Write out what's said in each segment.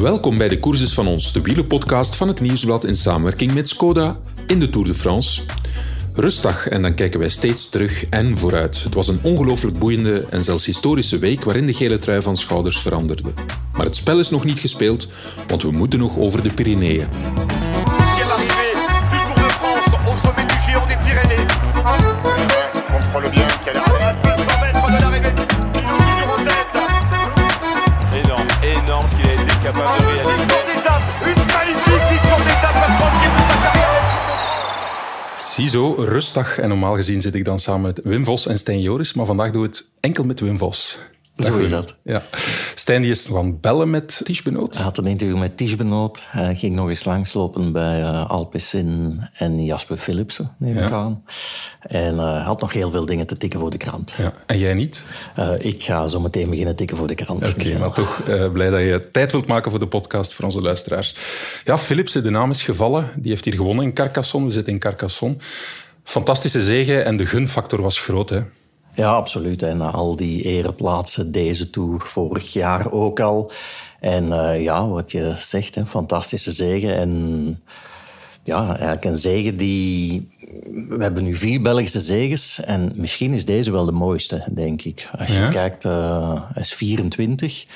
Welkom bij de Courses van ons, de wielenpodcast van het Nieuwsblad in samenwerking met Skoda in de Tour de France. Rustdag en dan kijken wij steeds terug en vooruit. Het was een ongelooflijk boeiende en zelfs historische week waarin de gele trui van schouders veranderde. Maar het spel is nog niet gespeeld, want we moeten nog over de Pyreneeën. Capable de réaliser. Victoire d'étape, une magnifique victoire d'étape, la troisième de sa carrière. Ziezo, rustdag. En normaal gezien zit ik dan samen met Wim Vos en Stijn Joris, maar vandaag doen we het enkel met Wim Vos. Zo is dat. Ja. Stijn die is gaan bellen met Ties Benoot. Hij had een interview met Ties Benoot. Hij ging nog eens langslopen bij uh, Alpecin en Jasper Philipsen, neem ik Ja. aan. En eh, hij had nog heel veel dingen te tikken voor de krant. Ja. En jij niet? Eh, ik ga zo meteen beginnen tikken voor de krant. Oké, maar toch eh, blij dat je tijd wilt maken voor de podcast voor onze luisteraars. Ja, Philipsen, de naam is gevallen. Die heeft hier gewonnen in Carcassonne. We zitten in Carcassonne. Fantastische zegen en de gunfactor was groot. Hè? Ja, absoluut. En al die ereplaatsen, deze Tour, vorig jaar ook al. En eh, ja, wat je zegt, hè, fantastische zegen. En ja, eigenlijk een zegen die... We hebben nu vier Belgische zegens. En misschien is deze wel de mooiste, denk ik. Als je Ja? kijkt, eh, hij is 24.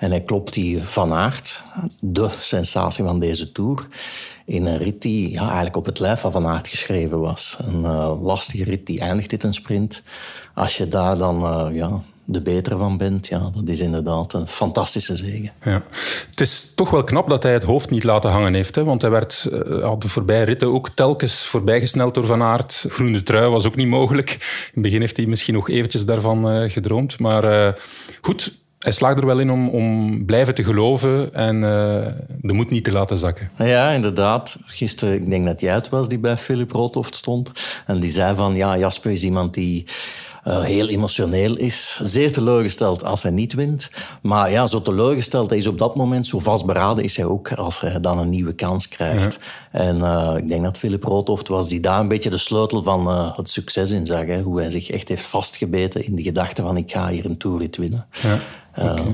En hij klopt die Van Aert, de sensatie van deze Tour. In een rit die ja, eigenlijk op het lijf van Van Aert geschreven was. Een eh, lastige rit, die eindigt dit een sprint. Als je daar dan eh, ja, de betere van bent, ja, dat is inderdaad een fantastische zegen. Ja. Het is toch wel knap dat hij het hoofd niet laten hangen heeft. Want hij werd eh, de voorbije ritten ook telkens voorbijgesneld door Van Aert. Groene trui was ook niet mogelijk. In het begin heeft hij misschien nog eventjes daarvan gedroomd. Maar goed, hij slaagt er wel in om, om blijven te geloven en eh, de moed niet te laten zakken. Ja, inderdaad. Gisteren, ik denk dat jij het was die bij Philip Roodhoft stond. En die zei van, ja, Jasper is iemand die eh, heel emotioneel is. Zeer teleurgesteld als hij niet wint. Maar ja, zo teleurgesteld, hij is op dat moment zo vastberaden is hij ook als hij dan een nieuwe kans krijgt. En eh, ik denk dat Philip Roodhoft was die daar een beetje de sleutel van eh, het succes in zag. Hè? Hoe hij zich echt heeft vastgebeten in de gedachte van ik ga hier een toerrit winnen. Ehm,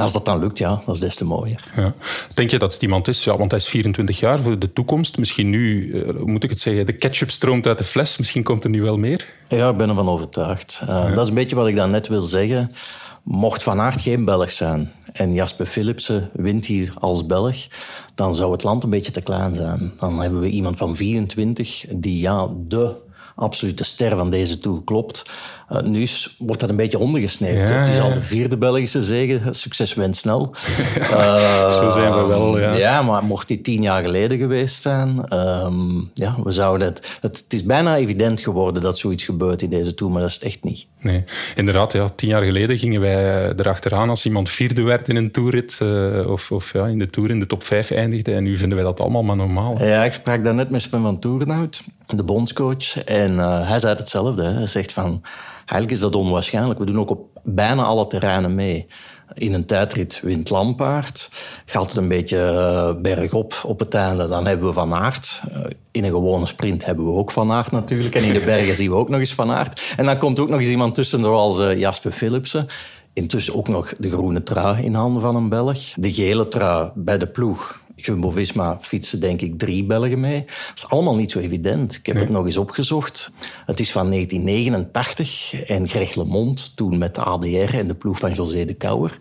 als dat dan lukt, ja, dat is des te mooier. Ja. Denk je dat het iemand is? Ja, want hij is 24 jaar voor de toekomst. Misschien nu, eh, moet ik het zeggen, de ketchup stroomt uit de fles. Misschien komt er nu wel meer. Ja, ik ben ervan overtuigd. Uh, Dat is een beetje wat ik dan net wil zeggen. Mocht Van Aert geen Belg zijn en Jasper Philipsen wint hier als Belg, dan zou het land een beetje te klein zijn. Dan hebben we iemand van 24 die ja, de absolute ster van deze Tour klopt. Uh, nu is, wordt dat een beetje ondergesneeuwd. Ja, het is al de vierde Belgische zege. Succes went snel. Uh, Zo zijn we wel, ja. Ja, maar mocht die tien jaar geleden geweest zijn... ehm, ja, we zouden het, het... Het is bijna evident geworden dat zoiets gebeurt in deze Tour, maar dat is het echt niet. Nee, inderdaad. Ja, tien jaar geleden gingen wij erachteraan als iemand vierde werd in een toerrit. eh, of of ja, in de tour in de top vijf eindigde. En nu vinden wij dat allemaal maar normaal. hè. Ja, ik sprak daarnet met Sven van Toerenhout, de bondscoach. En eh, hij zei hetzelfde. Hè. Hij zegt van, eigenlijk is dat onwaarschijnlijk. We doen ook op bijna alle terreinen mee. In een tijdrit wint Lampaard. Gaat het een beetje eh, bergop op het einde, dan hebben we Van Aert. Eh, in een gewone sprint hebben we ook Van Aert natuurlijk. En in de bergen zien we ook nog eens Van Aert. En dan komt ook nog eens iemand tussen, zoals eh, Jasper Philipsen. Intussen ook nog de groene trui in handen van een Belg. De gele trui bij de ploeg. Jumbo-Visma fietsen denk ik drie Belgen mee. Dat is allemaal niet zo evident. Ik heb het nog eens opgezocht. Het is van 1989 en Greg LeMond, toen met de ADR en de ploeg van José de Kouwer,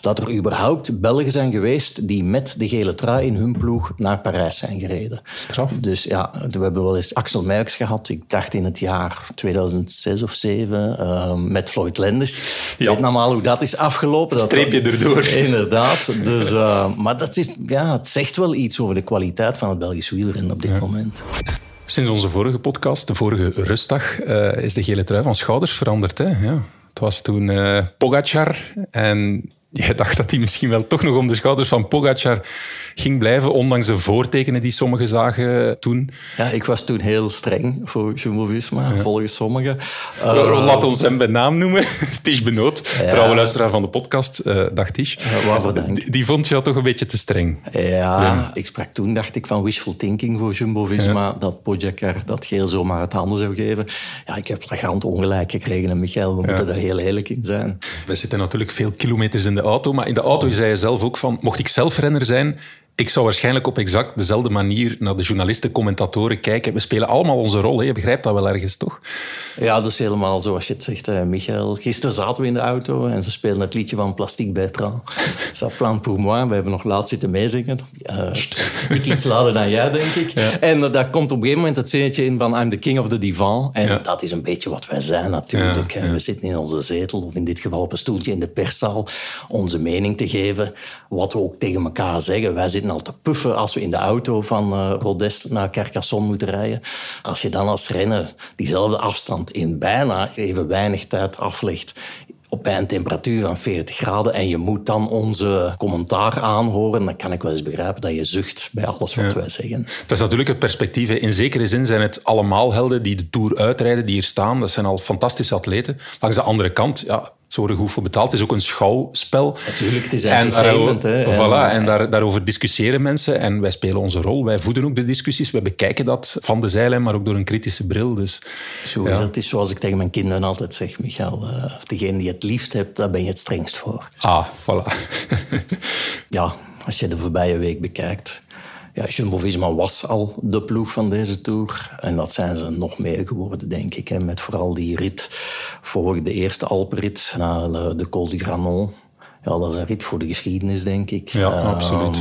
dat er überhaupt Belgen zijn geweest die met de gele trui in hun ploeg naar Parijs zijn gereden. Straf. Dus ja, we hebben wel eens Axel Merckx gehad. Ik dacht in het jaar 2006 of 2007 met Floyd Lenders. Ja. Weet maar hoe dat is afgelopen. Dat Streepje erdoor. Inderdaad. Dus, eh, maar dat is, ja, het zegt wel iets over de kwaliteit van het Belgisch wielrennen op dit moment. Sinds onze vorige podcast, de vorige rustdag, eh, is de gele trui van schouders veranderd. Hè? Ja. Het was toen eh Pogacar en jij dacht dat hij misschien wel toch nog om de schouders van Pogacar ging blijven, ondanks de voortekenen die sommigen zagen toen. Ja, ik was toen heel streng voor Jumbo-Visma, volgens sommigen. Eh, Laat ons hem bij naam noemen. Tish Benoot, trouwe luisteraar van de podcast. eh dag Tish. Waarvoor. Die, die vond jou toch een beetje te streng. Ja, ik sprak toen, dacht ik, van wishful thinking voor Jumbo-Visma. Dat Pogacar dat geel zomaar uit handen zou geven. Ja, ik heb flagrant ongelijk gekregen. En Michael, we moeten daar heel eerlijk in zijn. We zitten natuurlijk veel kilometers in de auto. Maar in de auto zei je zelf ook van, mocht ik zelf renner zijn, ik zou waarschijnlijk op exact dezelfde manier naar de journalisten, commentatoren kijken. We spelen allemaal onze rol, hè? je begrijpt dat wel ergens, toch? Ja, dat is helemaal zoals je het zegt, eh, Michael. Gisteren zaten we in de auto en ze spelen het liedje van Plastic Bertrand. Ça plan pour moi. We hebben nog laat zitten meezingen. Uh, ik iets later dan jij, denk ik. En uh, daar komt op een gegeven moment het zinnetje in van I'm the king of the divan. En Ja. dat is een beetje wat wij zijn natuurlijk. Ja. We zitten in onze zetel, of in dit geval op een stoeltje in de perszaal, onze mening te geven. Wat we ook tegen elkaar zeggen. Wij zitten al te puffen als we in de auto van eh Rodes naar Carcassonne moeten rijden. Als je dan als renner diezelfde afstand in bijna even weinig tijd aflegt op bij een temperatuur van 40 graden en je moet dan onze commentaar aanhoren, dan kan ik wel eens begrijpen dat je zucht bij alles wat wij zeggen. Het is natuurlijk het perspectief. In zekere zin zijn het allemaal helden die de Tour uitrijden, die hier staan. Dat zijn al fantastische atleten. Langs de andere kant, ja, ze worden goed voor betaald. Het is ook een schouwspel. Natuurlijk, het is En, entertainment, daarover, hè. voilà, En- en daar, daarover discussiëren mensen. En wij spelen onze rol. Wij voeden ook de discussies. Wij bekijken dat van de zijlijn, maar ook door een kritische bril. Dus, Zo ja. het. Is zoals ik tegen mijn kinderen altijd zeg, Michael. eh, degene die het liefst hebt, daar ben je het strengst voor. Ah, voilà. ja, als je de voorbije week bekijkt. Ja, Jumbo-Visma was al de ploeg van deze Tour. En dat zijn ze nog meer geworden, denk ik. Hè, met vooral die rit voor de eerste Alpenrit naar de, de Col du Granon. Ja, dat is een rit voor de geschiedenis, denk ik. Ja, Ehm, absoluut.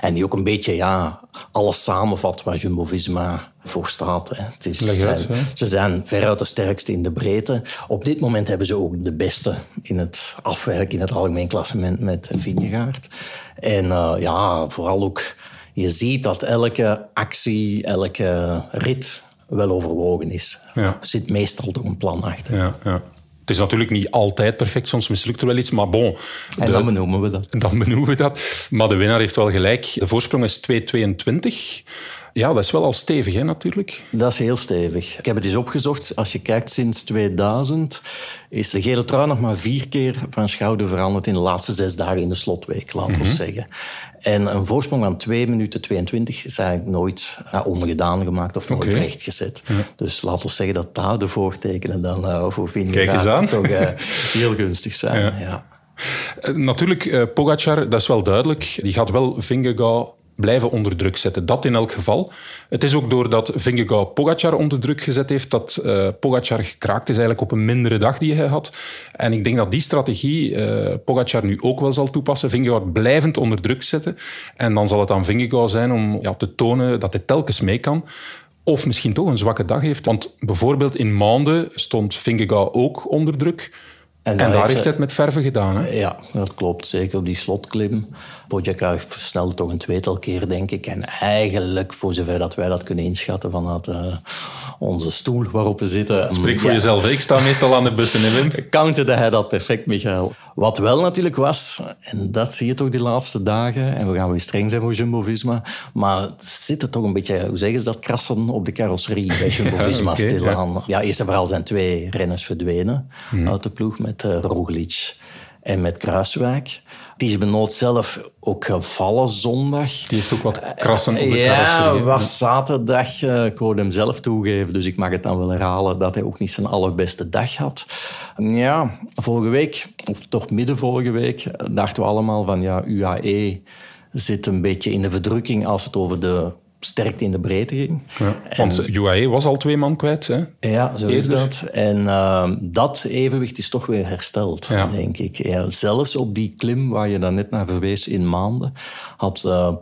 En die ook een beetje ja, alles samenvat waar Jumbo-Visma voor staat. Hè. Het is, zijn- hè. ze zijn veruit de sterkste in de breedte. Op dit moment hebben ze ook de beste in het afwerken in het algemeen klassement met Vingegaard. En eh, ja, vooral ook, je ziet dat elke actie, elke rit wel overwogen is. Ja. Er zit meestal toch een plan achter. ja, ja. Het is natuurlijk niet altijd perfect. Soms mislukt er wel iets. Maar bon, En de- dan benoemen we dat. Dan benoemen we dat. Maar de winnaar heeft wel gelijk. De voorsprong is 2,22. Ja, dat is wel al stevig, hè, natuurlijk. Dat is heel stevig. Ik heb het eens opgezocht. Als je kijkt sinds 2000 is de gele trui nog maar vier keer van schouder veranderd in de laatste zes dagen in de slotweek, laten we zeggen. En een voorsprong van 2 minuten 22 is eigenlijk nooit ja, ongedaan gemaakt of nooit rechtgezet. Dus laten we zeggen dat daar de voortekenen dan eh, voor Kijk eens aan. toch eh, heel gunstig zijn. Ja. Ja. Eh, Natuurlijk, Pogacar, dat is wel duidelijk. Die gaat wel Vingegaard blijven onder druk zetten. Dat in elk geval. Het is ook doordat Vingegaard Pogacar onder druk gezet heeft, dat eh Pogacar gekraakt is eigenlijk op een mindere dag die hij had. En ik denk dat die strategie eh Pogacar nu ook wel zal toepassen. Vingegaard blijvend onder druk zetten. En dan zal het aan Vingegaard zijn om ja, te tonen dat hij telkens mee kan. Of misschien toch een zwakke dag heeft. Want bijvoorbeeld in Maanden stond Vingegaard ook onder druk. En, daar daar heeft heeft hij- het met verven gedaan. Hè? Ja, dat klopt. Zeker op die slotklim. Pogacar versnelde toch een tweetal keer, denk ik. En eigenlijk, voor zover dat wij dat kunnen inschatten vanuit eh, onze stoel waarop we zitten... Spreek voor ja, jezelf. Ik sta meestal aan de bussen, hè, Wim. counterde hij dat perfect, Michael. Wat wel natuurlijk was, en dat zie je toch die laatste dagen, en we gaan weer streng zijn voor Jumbo-Visma, maar zit er toch een beetje, hoe zeggen ze dat, krassen op de carrosserie bij Jumbo-Visma stilaan. Ja. eerst en vooral zijn twee renners verdwenen uit de ploeg, met uh, Roglic en met Kruiswijk. Die is benoot zelf ook gevallen zondag. Die heeft ook wat krassen op de Ja, was zaterdag. eh, ik hoorde hem zelf toegeven, dus ik mag het dan wel herhalen dat hij ook niet zijn allerbeste dag had. Ja, vorige week, of toch midden vorige week, dachten we allemaal van ja, UAE zit een beetje in de verdrukking als het over de sterkte in de breedte ging. Ja, want UAE was al twee man kwijt. Hè? Ja, zo is dat. En uh, dat evenwicht is toch weer hersteld, Ja. denk ik. Ja, zelfs op die klim waar je dan net naar verwees in maanden, had uh,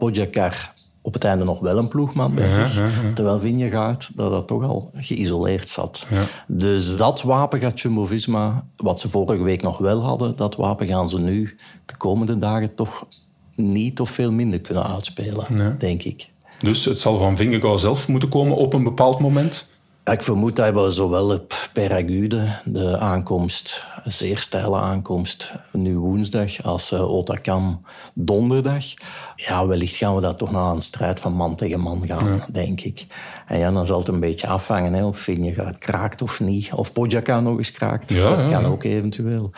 op het einde nog wel een ploegman bij zich. Ja, ja, terwijl Vingegaard dat, dat toch al geïsoleerd zat. Dus dat wapen gaat Jumbo-Visma, wat ze vorige week nog wel hadden, dat wapen gaan ze nu de komende dagen toch niet of veel minder kunnen uitspelen, denk ik. Dus het zal van Vingegaard zelf moeten komen op een bepaald moment? Ik vermoed dat we zowel op Peragude, de aankomst, een zeer steile aankomst, nu woensdag, als uh, Otakam donderdag. Ja, wellicht gaan we dat toch naar een strijd van man tegen man gaan, ja. denk ik. En ja, dan zal het een beetje afhangen hè, of Vingegaard kraakt of niet. Of Pogacar nog eens kraakt. Ja, dat ja, kan ook eventueel.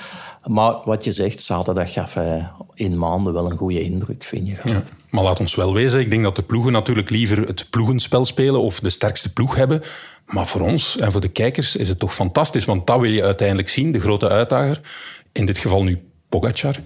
Maar wat je zegt, zaterdag gaf hij in maanden wel een goede indruk, Vingegaard. Ja. Maar laat ons wel wezen, ik denk dat de ploegen natuurlijk liever het ploegenspel spelen of de sterkste ploeg hebben. Maar voor ons en voor de kijkers is het toch fantastisch, want dat wil je uiteindelijk zien, de grote uitdager. In dit geval nu Pogacar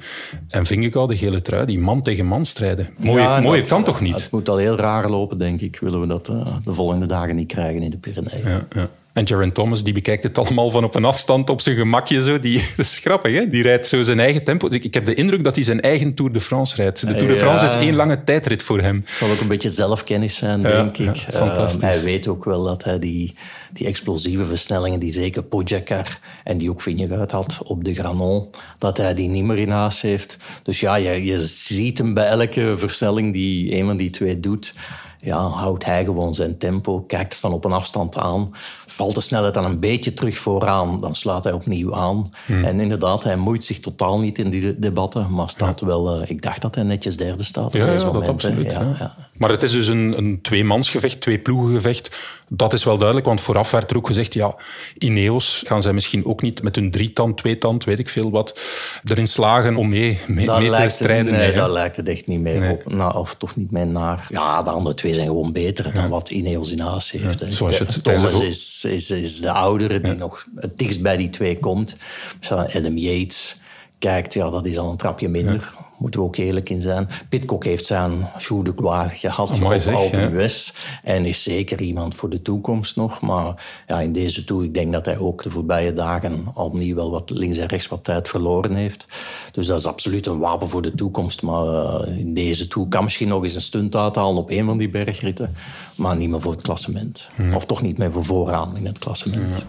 en Vingegaard, de gele trui, die man tegen man strijden. Mooi, Ja, mooi dat- kan toch niet? Het moet al heel raar lopen, denk ik. Willen we dat eh, de volgende dagen niet krijgen in de Pyreneeën. Ja, ja. En Jaron Thomas die bekijkt het allemaal van op een afstand op zijn gemakje. Zo. Die, dat is grappig, hè? die rijdt zo zijn eigen tempo. Ik, ik heb de indruk dat hij zijn eigen Tour de France rijdt. De Tour de Ja. France is één lange tijdrit voor hem. Het zal ook een beetje zelfkennis zijn, Ja, denk ja, ik. fantastisch. Eh, hij weet ook wel dat hij die, die explosieve versnellingen die zeker Pogacar en die ook Vingegaard had op de Granon, dat hij die niet meer in huis heeft. Dus ja, je, je ziet hem bij elke versnelling die een van die twee doet. Ja, houdt hij gewoon zijn tempo, kijkt het van op een afstand aan. Valt de snelheid dan een beetje terug vooraan, dan slaat hij opnieuw aan. Hmm. En inderdaad, hij moeit zich totaal niet in die debatten, maar staat wel... eh, ik dacht dat hij netjes derde staat op Ja, dat moment. absoluut. Ja. Maar het is dus een, een tweemansgevecht, twee ploegengevecht. Dat is wel duidelijk, want vooraf werd er ook gezegd, ja, Ineos gaan zij misschien ook niet met hun drietand, tweetand, weet ik veel wat, erin slagen om mee, mee, mee te het, strijden. nee, daar lijkt het echt niet meer Nee. op. Nou, of toch niet meer naar. Ja, de andere twee zijn gewoon beter dan wat Ineos in huis heeft. zoals je het Thomas is, is, is de oudere die nog het dichtst bij die twee komt. Als je naar Adam Yates kijkt, ja, dat is al een trapje minder. Moeten we ook eerlijk in zijn. Pitcock heeft zijn jour de gloire gehad Amai op zeg, d'Huez. En is zeker iemand voor de toekomst nog. Maar ja, in deze tour, ik denk dat hij ook de voorbije dagen opnieuw wel wat links en rechts wat tijd verloren heeft. Dus dat is absoluut een wapen voor de toekomst. Maar eh, in deze tour kan misschien nog eens een stunt uithalen op een van die bergritten. Maar niet meer voor het klassement. Of toch niet meer voor vooraan in het klassement.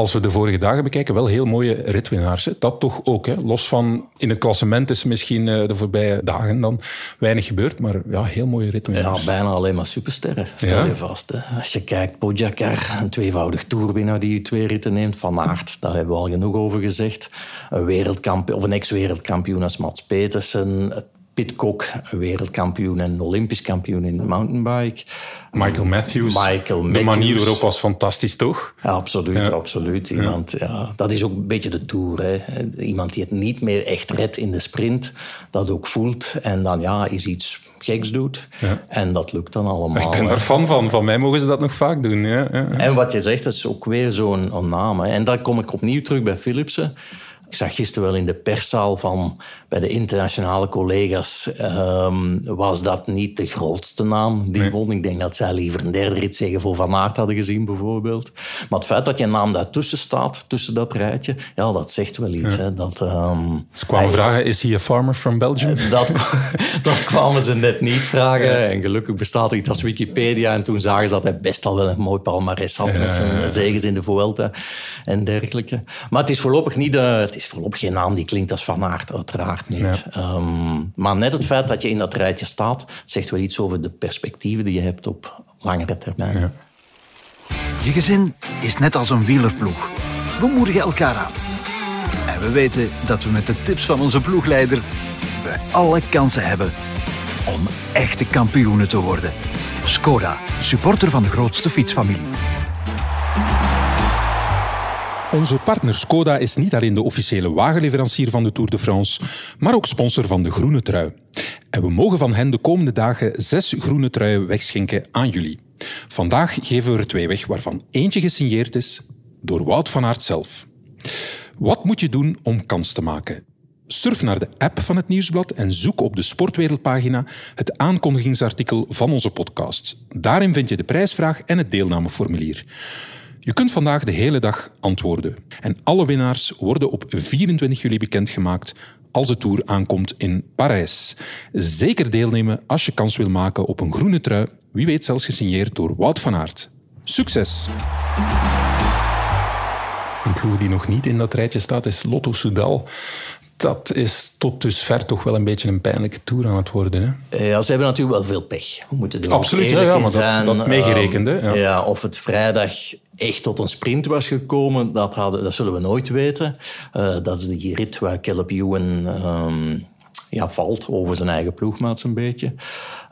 Als we de vorige dagen bekijken, wel heel mooie ritwinnaars. Hè. Dat toch ook. Hè. Los van in het klassement is misschien eh, de voorbije dagen dan weinig gebeurd. Maar ja, heel mooie Ja, ritwinnaars. bijna alleen maar supersterren, stel Ja. je vast. Hè. Als je kijkt, Pogacar, een tweevoudig toerwinnaar die twee ritten neemt. Van Aert, daar hebben we al genoeg over gezegd. Een, wereldkampioen, of een ex-wereldkampioen als Mats Petersen. Pitcock, wereldkampioen en olympisch kampioen in de mountainbike. Michael Matthews. Michael De manier waarop was fantastisch, toch? Ja, absoluut, Ja. absoluut. Iemand, ja. dat is ook een beetje de tour. Hè. Iemand die het niet meer echt redt in de sprint, dat ook voelt en dan ja, is iets geks doet. En dat lukt dan allemaal. Ik ben daar fan van. Van mij mogen ze dat nog vaak doen. Ja, ja. En wat je zegt, dat is ook weer zo'n naam. Hè. En daar kom ik opnieuw terug bij Philipsen. Ik zag gisteren wel in de perszaal van bij de internationale collega's ehm, was dat niet de grootste naam die won. Ik denk dat zij liever een derde rit zeggen voor Van Aert hadden gezien bijvoorbeeld. Maar het feit dat je naam daartussen staat, tussen dat rijtje, ja, dat zegt wel iets. Hè. Dat, ehm, Ze kwamen hij- vragen, is hij a farmer from Belgium? dat, dat kwamen ze net niet vragen. En gelukkig bestaat er iets als Wikipedia. En toen zagen ze dat hij best al wel een mooi palmarès had met zijn zegens in de Vuelta en dergelijke. Maar het is voorlopig niet de, is voorlopig geen naam die klinkt als Van Aert, uiteraard niet. Ehm, maar net het feit dat je in dat rijtje staat, zegt wel iets over de perspectieven die je hebt op langere termijn. Je gezin is net als een wielerploeg. We moedigen elkaar aan. En we weten dat we met de tips van onze ploegleider we alle kansen hebben om echte kampioenen te worden. Skoda, supporter van de grootste fietsfamilie. Onze partner Skoda is niet alleen de officiële wagenleverancier van de Tour de France, maar ook sponsor van de groene trui. En we mogen van hen de komende dagen zes groene truien wegschenken aan jullie. Vandaag geven we er twee weg, waarvan eentje gesigneerd is door Wout van Aert zelf. Wat moet je doen om kans te maken? Surf naar de app van het Nieuwsblad en zoek op de Sportwereldpagina het aankondigingsartikel van onze podcast. Daarin vind je de prijsvraag en het deelnameformulier. Je kunt vandaag de hele dag antwoorden. En alle winnaars worden op 24 juli bekendgemaakt als de Tour aankomt in Parijs. Zeker deelnemen als je kans wil maken op een groene trui, wie weet zelfs gesigneerd door Wout van Aert. Succes! Een ploeg die nog niet in dat rijtje staat is Lotto Soudal. Dat is tot dusver toch wel een beetje een pijnlijke tour aan het worden. Hè? Ja, ze hebben natuurlijk wel veel pech. We moeten er Absoluut, ja, ja, maar dat- zijn. dat meegerekend, hè, Ehm, ja. of het vrijdag echt tot een sprint was gekomen, dat, hadden, dat zullen we nooit weten. Eh, dat is die rit waar Caleb Ewan ehm, ja, valt over zijn eigen ploegmaat een beetje.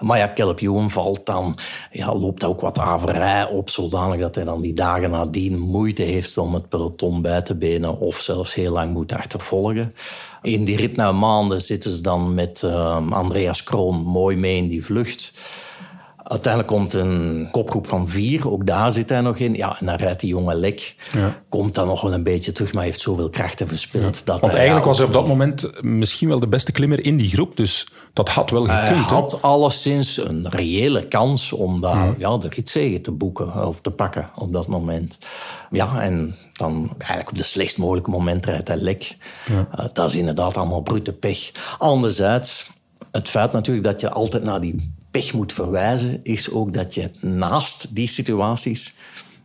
Maar ja, Caleb Ewan valt dan, ja, loopt ook wat averij op, zodanig dat hij dan die dagen nadien moeite heeft om het peloton bij te benen of zelfs heel lang moet achtervolgen. In die rit na maanden zitten ze dan met ehm, Andreas Kroon mooi mee in die vlucht. Uiteindelijk komt een kopgroep van vier, ook daar zit hij nog in. Ja, en dan rijdt die jonge Lek, Ja. komt dan nog wel een beetje terug, maar heeft zoveel krachten verspeeld. Dat Want hij, eigenlijk ja, was hij op dat moment misschien wel de beste klimmer in die groep. Dus dat had wel Hij gekund. hè? had alleszins een reële kans om daar ja, de ritzege te boeken of te pakken op dat moment. Ja, en dan eigenlijk op de slechtst mogelijke moment rijdt hij lek. Eh, dat is inderdaad allemaal brute pech. Anderzijds, het feit natuurlijk dat je altijd naar die pech moet verwijzen, is ook dat je naast die situaties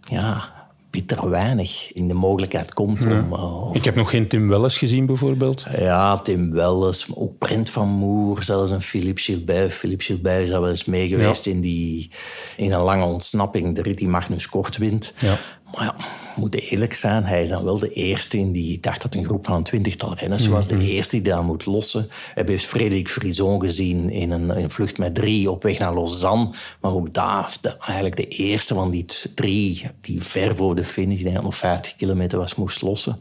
ja, bitter weinig in de mogelijkheid komt om... eh, Ik heb nog geen Tim Welles gezien, bijvoorbeeld. ja, Tim Welles, maar ook Brent van Moer, zelfs een Philippe Gilbert. Philippe Gilbert is al wel eens mee geweest in, die, in een lange ontsnapping, de rit die Magnus Kort wint. Ja. Maar ja, we moeten eerlijk zijn, hij is dan wel de eerste in die... Ik dacht dat een groep van een twintigtal renners was, de eerste die daar moet lossen. We hebben Frederik Frison gezien in een, in vlucht met drie op weg naar Lausanne. Maar ook daar, de, eigenlijk de eerste van die drie, die ver voor de finish, dat nog 50 kilometer was, moest lossen.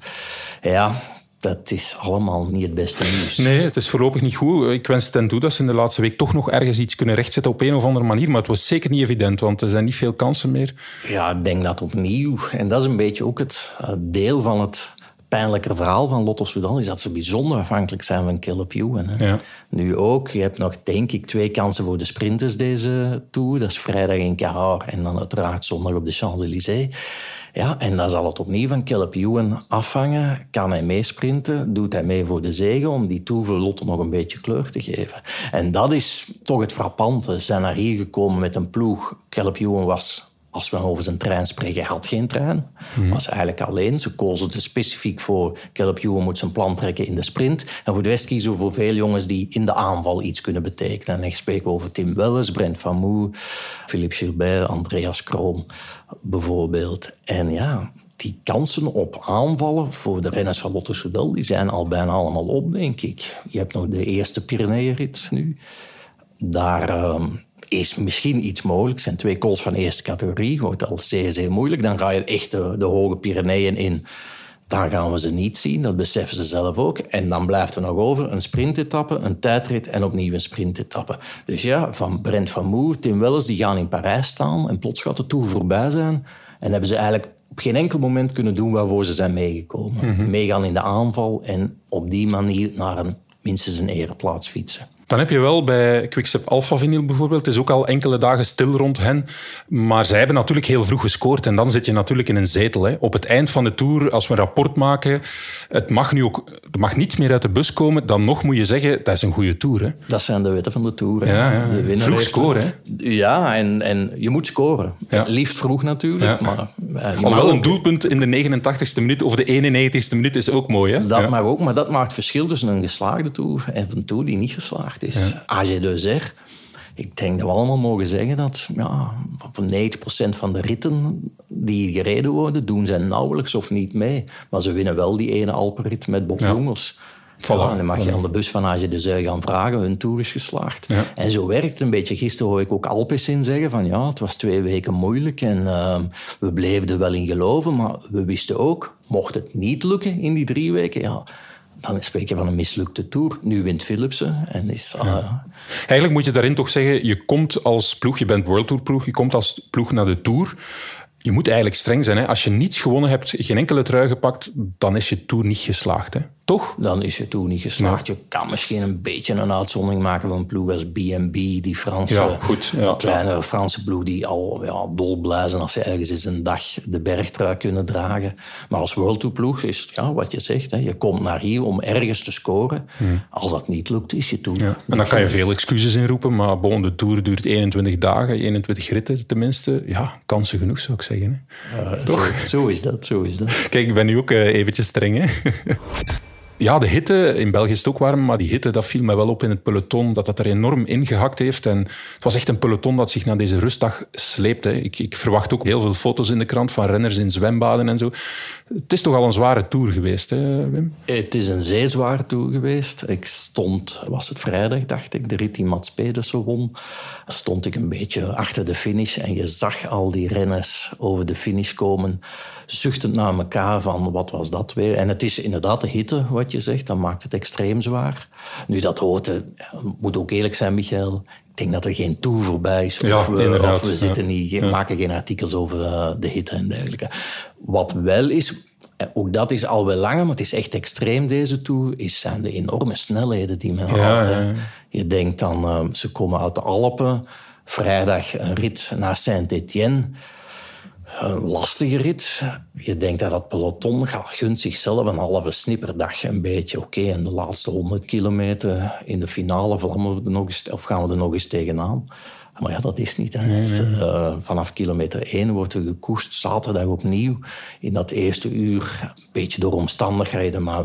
Ja, dat is allemaal niet het beste nieuws. Nee, het is voorlopig niet goed. Ik wens ten toe dat ze in de laatste week toch nog ergens iets kunnen rechtzetten op een of andere manier. Maar het was zeker niet evident, want er zijn niet veel kansen meer. Ja, ik denk dat opnieuw. En dat is een beetje ook het eh, deel van het pijnlijke verhaal van Lotto Soudal, is dat ze bijzonder afhankelijk zijn van Caleb Ewan. Hè. Ja. Nu ook, je hebt nog denk ik twee kansen voor de sprinters deze Tour. Dat is vrijdag in Cahors en dan uiteraard zondag op de Champs-Élysées. Ja, en dan zal het opnieuw van Caleb Ewan afhangen. Kan hij meesprinten? Doet hij mee voor de zegen om die Lotto nog een beetje kleur te geven? En dat is toch het frappante. Ze zijn naar hier gekomen met een ploeg. Caleb was als we over zijn trein spreken, hij had geen trein. Was eigenlijk alleen. Ze kozen er specifiek voor. Caleb Ewan moet zijn plan trekken in de sprint. En voor de rest kiezen we voor veel jongens die in de aanval iets kunnen betekenen. En ik spreek over Tim Welles, Brent Van Moer, Philippe Gilbert, Andreas Kroon bijvoorbeeld. En ja, die kansen op aanvallen voor de renners van Lotte Soudal, die zijn al bijna allemaal op, denk ik. Je hebt nog de eerste Pyreneeënrit nu. Daar ehm, is misschien iets mogelijk. Het zijn twee calls van eerste categorie. Wordt al zeer, zeer moeilijk. Dan ga je echt de, de hoge Pyreneeën in. Daar gaan we ze niet zien. Dat beseffen ze zelf ook. En dan blijft er nog over een sprintetappe, een tijdrit en opnieuw een sprintetappe. Dus ja, van Brent van Moer, Tim Welles, die gaan in Parijs staan. En plots gaat de Tour voorbij zijn. En hebben ze eigenlijk op geen enkel moment kunnen doen waarvoor ze zijn meegekomen. Meegaan in de aanval en op die manier naar een, minstens een ereplaats fietsen. Dan heb je wel bij Quickstep Alpha Vinyl bijvoorbeeld, het is ook al enkele dagen stil rond hen, maar zij hebben natuurlijk heel vroeg gescoord en dan zit je natuurlijk in een zetel. Hè. Op het eind van de Tour, als we een rapport maken, het mag nu ook, er mag niets meer uit de bus komen, dan nog moet je zeggen, dat is een goede Tour. Hè. Dat zijn de wetten van de Tour. hè. Ja, ja. De winnaar Vroeg scoren, hè? Ja, en, en je moet scoren. Ja. Het liefst vroeg natuurlijk. Maar, eh, Alhoewel een doelpunt in de 89ste minuut of de 91ste minuut is ook mooi. Hè? Dat mag ook, maar dat maakt verschil tussen een geslaagde Tour en een Tour die niet geslaagd is. AG2R, ik denk dat we allemaal mogen zeggen dat ja, van 90% van de ritten die gereden worden, doen zij nauwelijks of niet mee. Maar ze winnen wel die ene Alpenrit met Bob Ja. Jongels. Voilà. Ja, dan mag je aan de bus van AG2R gaan vragen, hun Tour is geslaagd. Ja. En zo werkt het een beetje. Gisteren hoor ik ook Alpes in zeggen van ja, het was twee weken moeilijk en ehm, we bleven er wel in geloven, maar we wisten ook, mocht het niet lukken in die drie weken, ja, dan spreek je van een mislukte Tour. Nu wint Philipsen en is... eh, Eigenlijk moet je daarin toch zeggen, je komt als ploeg, je bent World Tour ploeg, je komt als ploeg naar de Tour. Je moet eigenlijk streng zijn. Hè? Als je niets gewonnen hebt, geen enkele trui gepakt, dan is je Tour niet geslaagd. Hè? Toch? dan is je Tour niet geslaagd. Je kan misschien een beetje een uitzondering maken van een ploeg als B&B, die Franse, Ja, goed, ja. kleinere Franse ploeg die al ja, dolblij zijn als ze ergens eens een dag de bergtrui kunnen dragen. Maar als World Tour ploeg is ja, wat je zegt. Hè, je komt naar hier om ergens te scoren. Als dat niet lukt, is je. Hmm. Ja. En dan kan je veel excuses inroepen, maar bon, de Tour duurt 21 dagen, 21 ritten tenminste. Ja, kansen genoeg zou ik zeggen. Hè? Zo, zo is dat, zo is dat. Kijk, ik ben nu ook eh, eventjes streng. Hè? Ja, de hitte, in België is het ook warm, maar die hitte, dat viel mij wel op in het peloton, dat dat er enorm ingehakt heeft. En het was echt een peloton dat zich naar deze rustdag sleept. Hè. Ik, ik verwacht ook heel veel foto's in de krant van renners in zwembaden en zo. Het is toch al een zware tour geweest, hè, Wim? Het is een zeer zware tour geweest. Ik stond, was het vrijdag, dacht ik, de rit die Mats Pedersen won. Stond ik een beetje achter de finish en je zag al die renners over de finish komen, zuchtend naar elkaar van wat was dat weer. En het is inderdaad de hitte wat je zegt. Dat maakt het extreem zwaar. Nu, dat hoort, moet ook eerlijk zijn, Michael. Ik denk dat er geen tour voorbij is. Ja, of we, of zitten niet, Ja. maken geen artikels over eh, de hitte en dergelijke. Wat wel is, eh, ook dat is al wel langer, maar het is echt extreem deze tour, is, zijn de enorme snelheden die men Ja, haalt. hè. Je denkt dan, eh, ze komen uit de Alpen. Vrijdag een rit naar Saint-Étienne. Een lastige rit. Je denkt dat dat peloton gaat, gunt zichzelf een halve snipperdag een beetje. Oké, en de laatste 100 kilometer in de finale nog eens, of gaan we er nog eens tegenaan. Maar ja, dat is niet. Hè. Eh, vanaf kilometer 1 wordt er gekoest, zaterdag opnieuw. In dat eerste uur, een beetje door omstandigheden, maar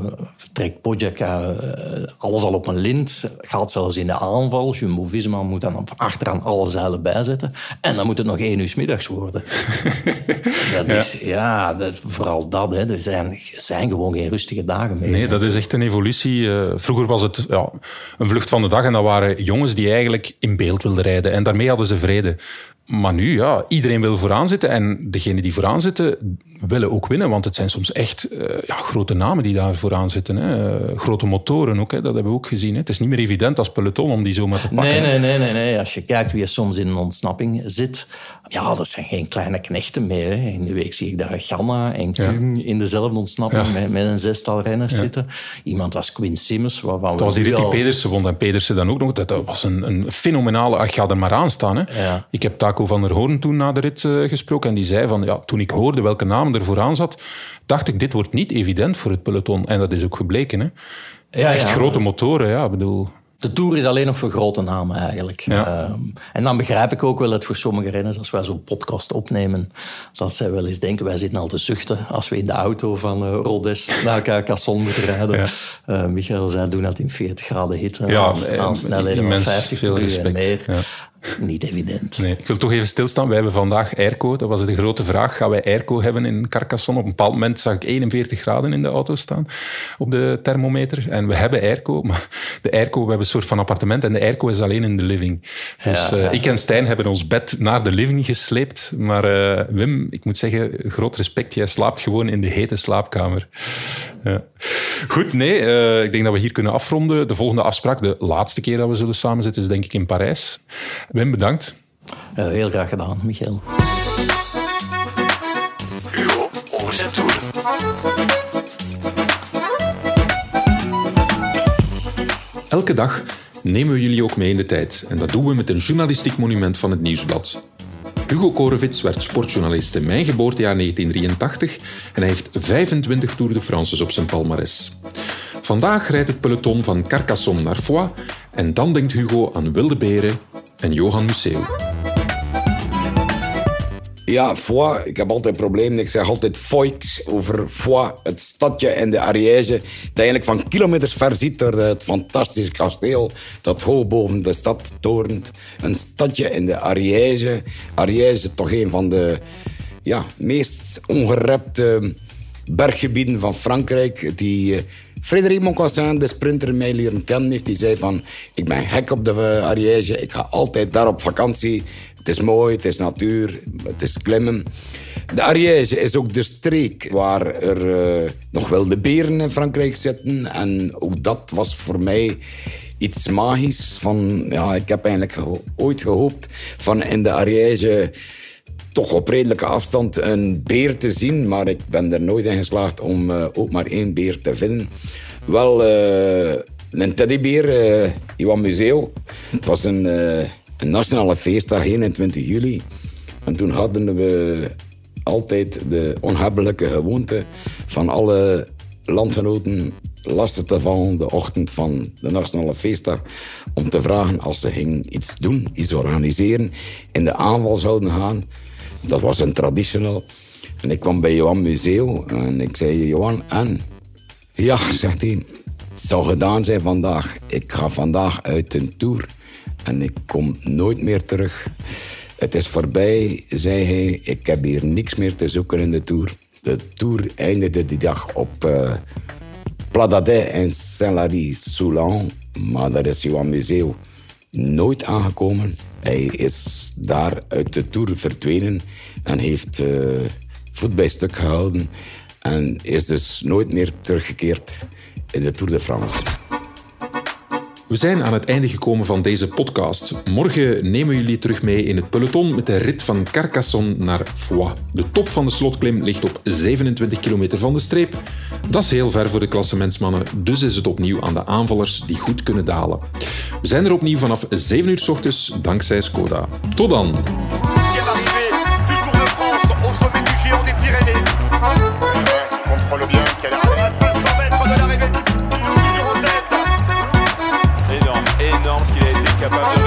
trekt Pogacar eh, alles al op een lint. Gaat zelfs in de aanval. Jumbo-Visma moet dan achteraan alle zeilen bijzetten. En dan moet het nog één uur middags worden. dat is, ja, dat, vooral dat. Hè. Er zijn, zijn gewoon geen rustige dagen meer. Nee, dat is echt een evolutie. Eh, vroeger was het ja, een vlucht van de dag en dat waren jongens die eigenlijk in beeld wilden rijden. En daarmee hadden ze vrede. Maar nu, ja, iedereen wil vooraan zitten. En degenen die vooraan zitten, willen ook winnen. Want het zijn soms echt eh, ja, grote namen die daar vooraan zitten. Hè. Eh, grote motoren ook, hè. dat hebben we ook gezien. Hè. Het is niet meer evident als peloton om die zomaar te pakken. Nee, nee, nee, nee, nee. Als je kijkt wie er soms in een ontsnapping zit, ja, dat zijn geen kleine knechten meer. Hè. In de week zie ik daar Ganna en Kung in dezelfde ontsnapping Ja. met, met een zestal renners zitten. Iemand als Quinn Simmons, waarvan Dat was die nu rit die al- Pedersen won. En Pedersen dan ook nog. Dat, dat was een, een fenomenale... Ik ga er maar aan staan. Hè. Ik heb Taco van der Hoorn toen na de rit eh, gesproken. En die zei van... Ja, toen ik hoorde welke namen er vooraan zat, dacht ik, dit wordt niet evident voor het peloton. En dat is ook gebleken. Hè. Ja, Echt ja. grote motoren, ja. Ik bedoel... De Tour is alleen nog voor grote namen eigenlijk. Ja. Ehm, en dan begrijp ik ook wel dat voor sommige renners, als wij zo'n podcast opnemen, dat zij wel eens denken, wij zitten al te zuchten als we in de auto van eh Rodes naar Carcassonne moeten rijden. Ja. Eh, Michael zei, doen dat in 40 graden hitte, Ja, aan, eh, aan snelheden van immens 50 veel uur en respect, meer. Niet evident. Nee, ik wil toch even stilstaan. Wij hebben vandaag airco. Dat was de grote vraag. Gaan wij airco hebben in Carcassonne? Op een bepaald moment zag ik 41 graden in de auto staan op de thermometer. En we hebben airco, maar de airco, we hebben een soort van appartement en de airco is alleen in de living. Dus Ja, eh, ik en Stijn hebben ons bed naar de living gesleept. Maar eh, Wim, ik moet zeggen, groot respect. Jij slaapt gewoon in de hete slaapkamer. Ja. Goed, nee, eh, ik denk dat we hier kunnen afronden. De volgende afspraak, de laatste keer dat we zullen samenzitten, is denk ik in Parijs. Wim, bedankt. Heel graag gedaan, Michael. Hugo over zijn toer. Elke dag nemen we jullie ook mee in de tijd. En dat doen we met een journalistiek monument van het Nieuwsblad. Hugo Korevits werd sportjournalist in mijn geboortejaar 1983 en hij heeft 25 Tour de France's op zijn palmares. Vandaag rijdt het peloton van Carcassonne naar Foix en dan denkt Hugo aan wilde beren en Johan Museeuw. Ja, Foix, ik heb altijd problemen. Ik zeg altijd Foix over Foix, het stadje in de Ariège. Dat eigenlijk van kilometers ver ziet door het fantastische kasteel dat hoog boven de stad torent. Een stadje in de Ariège. Ariège toch een van de ja, meest ongerepte berggebieden van Frankrijk. Die Frédéric Moncassin, de sprinter, mij leren kennen heeft. Die zei van, ik ben gek op de eh, Ariège. Ik ga altijd daar op vakantie. Het is mooi, het is natuur, het is klimmen. De Ariège is ook de streek waar er eh, nog wel de beren in Frankrijk zitten. En ook dat was voor mij iets magisch. Van, ja, ik heb eigenlijk ooit gehoopt van in de Ariège toch op redelijke afstand een beer te zien. Maar ik ben er nooit in geslaagd om eh, ook maar één beer te vinden. Wel, eh, een teddybeer, eh Johan Museo. Het was een, een nationale feestdag, 21 juli. En toen hadden we altijd de onhebbelijke gewoonte van alle landgenoten lastig te vallen de ochtend van de nationale feestdag om te vragen als ze gingen iets doen, iets organiseren, in de aanval zouden gaan. Dat was een traditional. En ik kwam bij Johan Museo en ik zei, Johan, en? Ja, zegt hij, het zal gedaan zijn vandaag. Ik ga vandaag uit een tour en ik kom nooit meer terug. Het is voorbij, zei hij. Ik heb hier niks meer te zoeken in de tour. De tour eindigde die dag op uh, Pladadet en Saint-Lary-Soulan. Maar daar is Johan Museo nooit aangekomen. Hij is daar uit de tour verdwenen en heeft uh, voet bij stuk gehouden. En is dus nooit meer teruggekeerd in de Tour de France. We zijn aan het einde gekomen van deze podcast. Morgen nemen we jullie terug mee in het peloton met de rit van Carcassonne naar Foix. De top van de slotklim ligt op 27 kilometer van de streep. Dat is heel ver voor de klassementsmannen, dus is het opnieuw aan de aanvallers die goed kunnen dalen. We zijn er opnieuw vanaf 7 uur s ochtends, dankzij Skoda. Tot dan! about the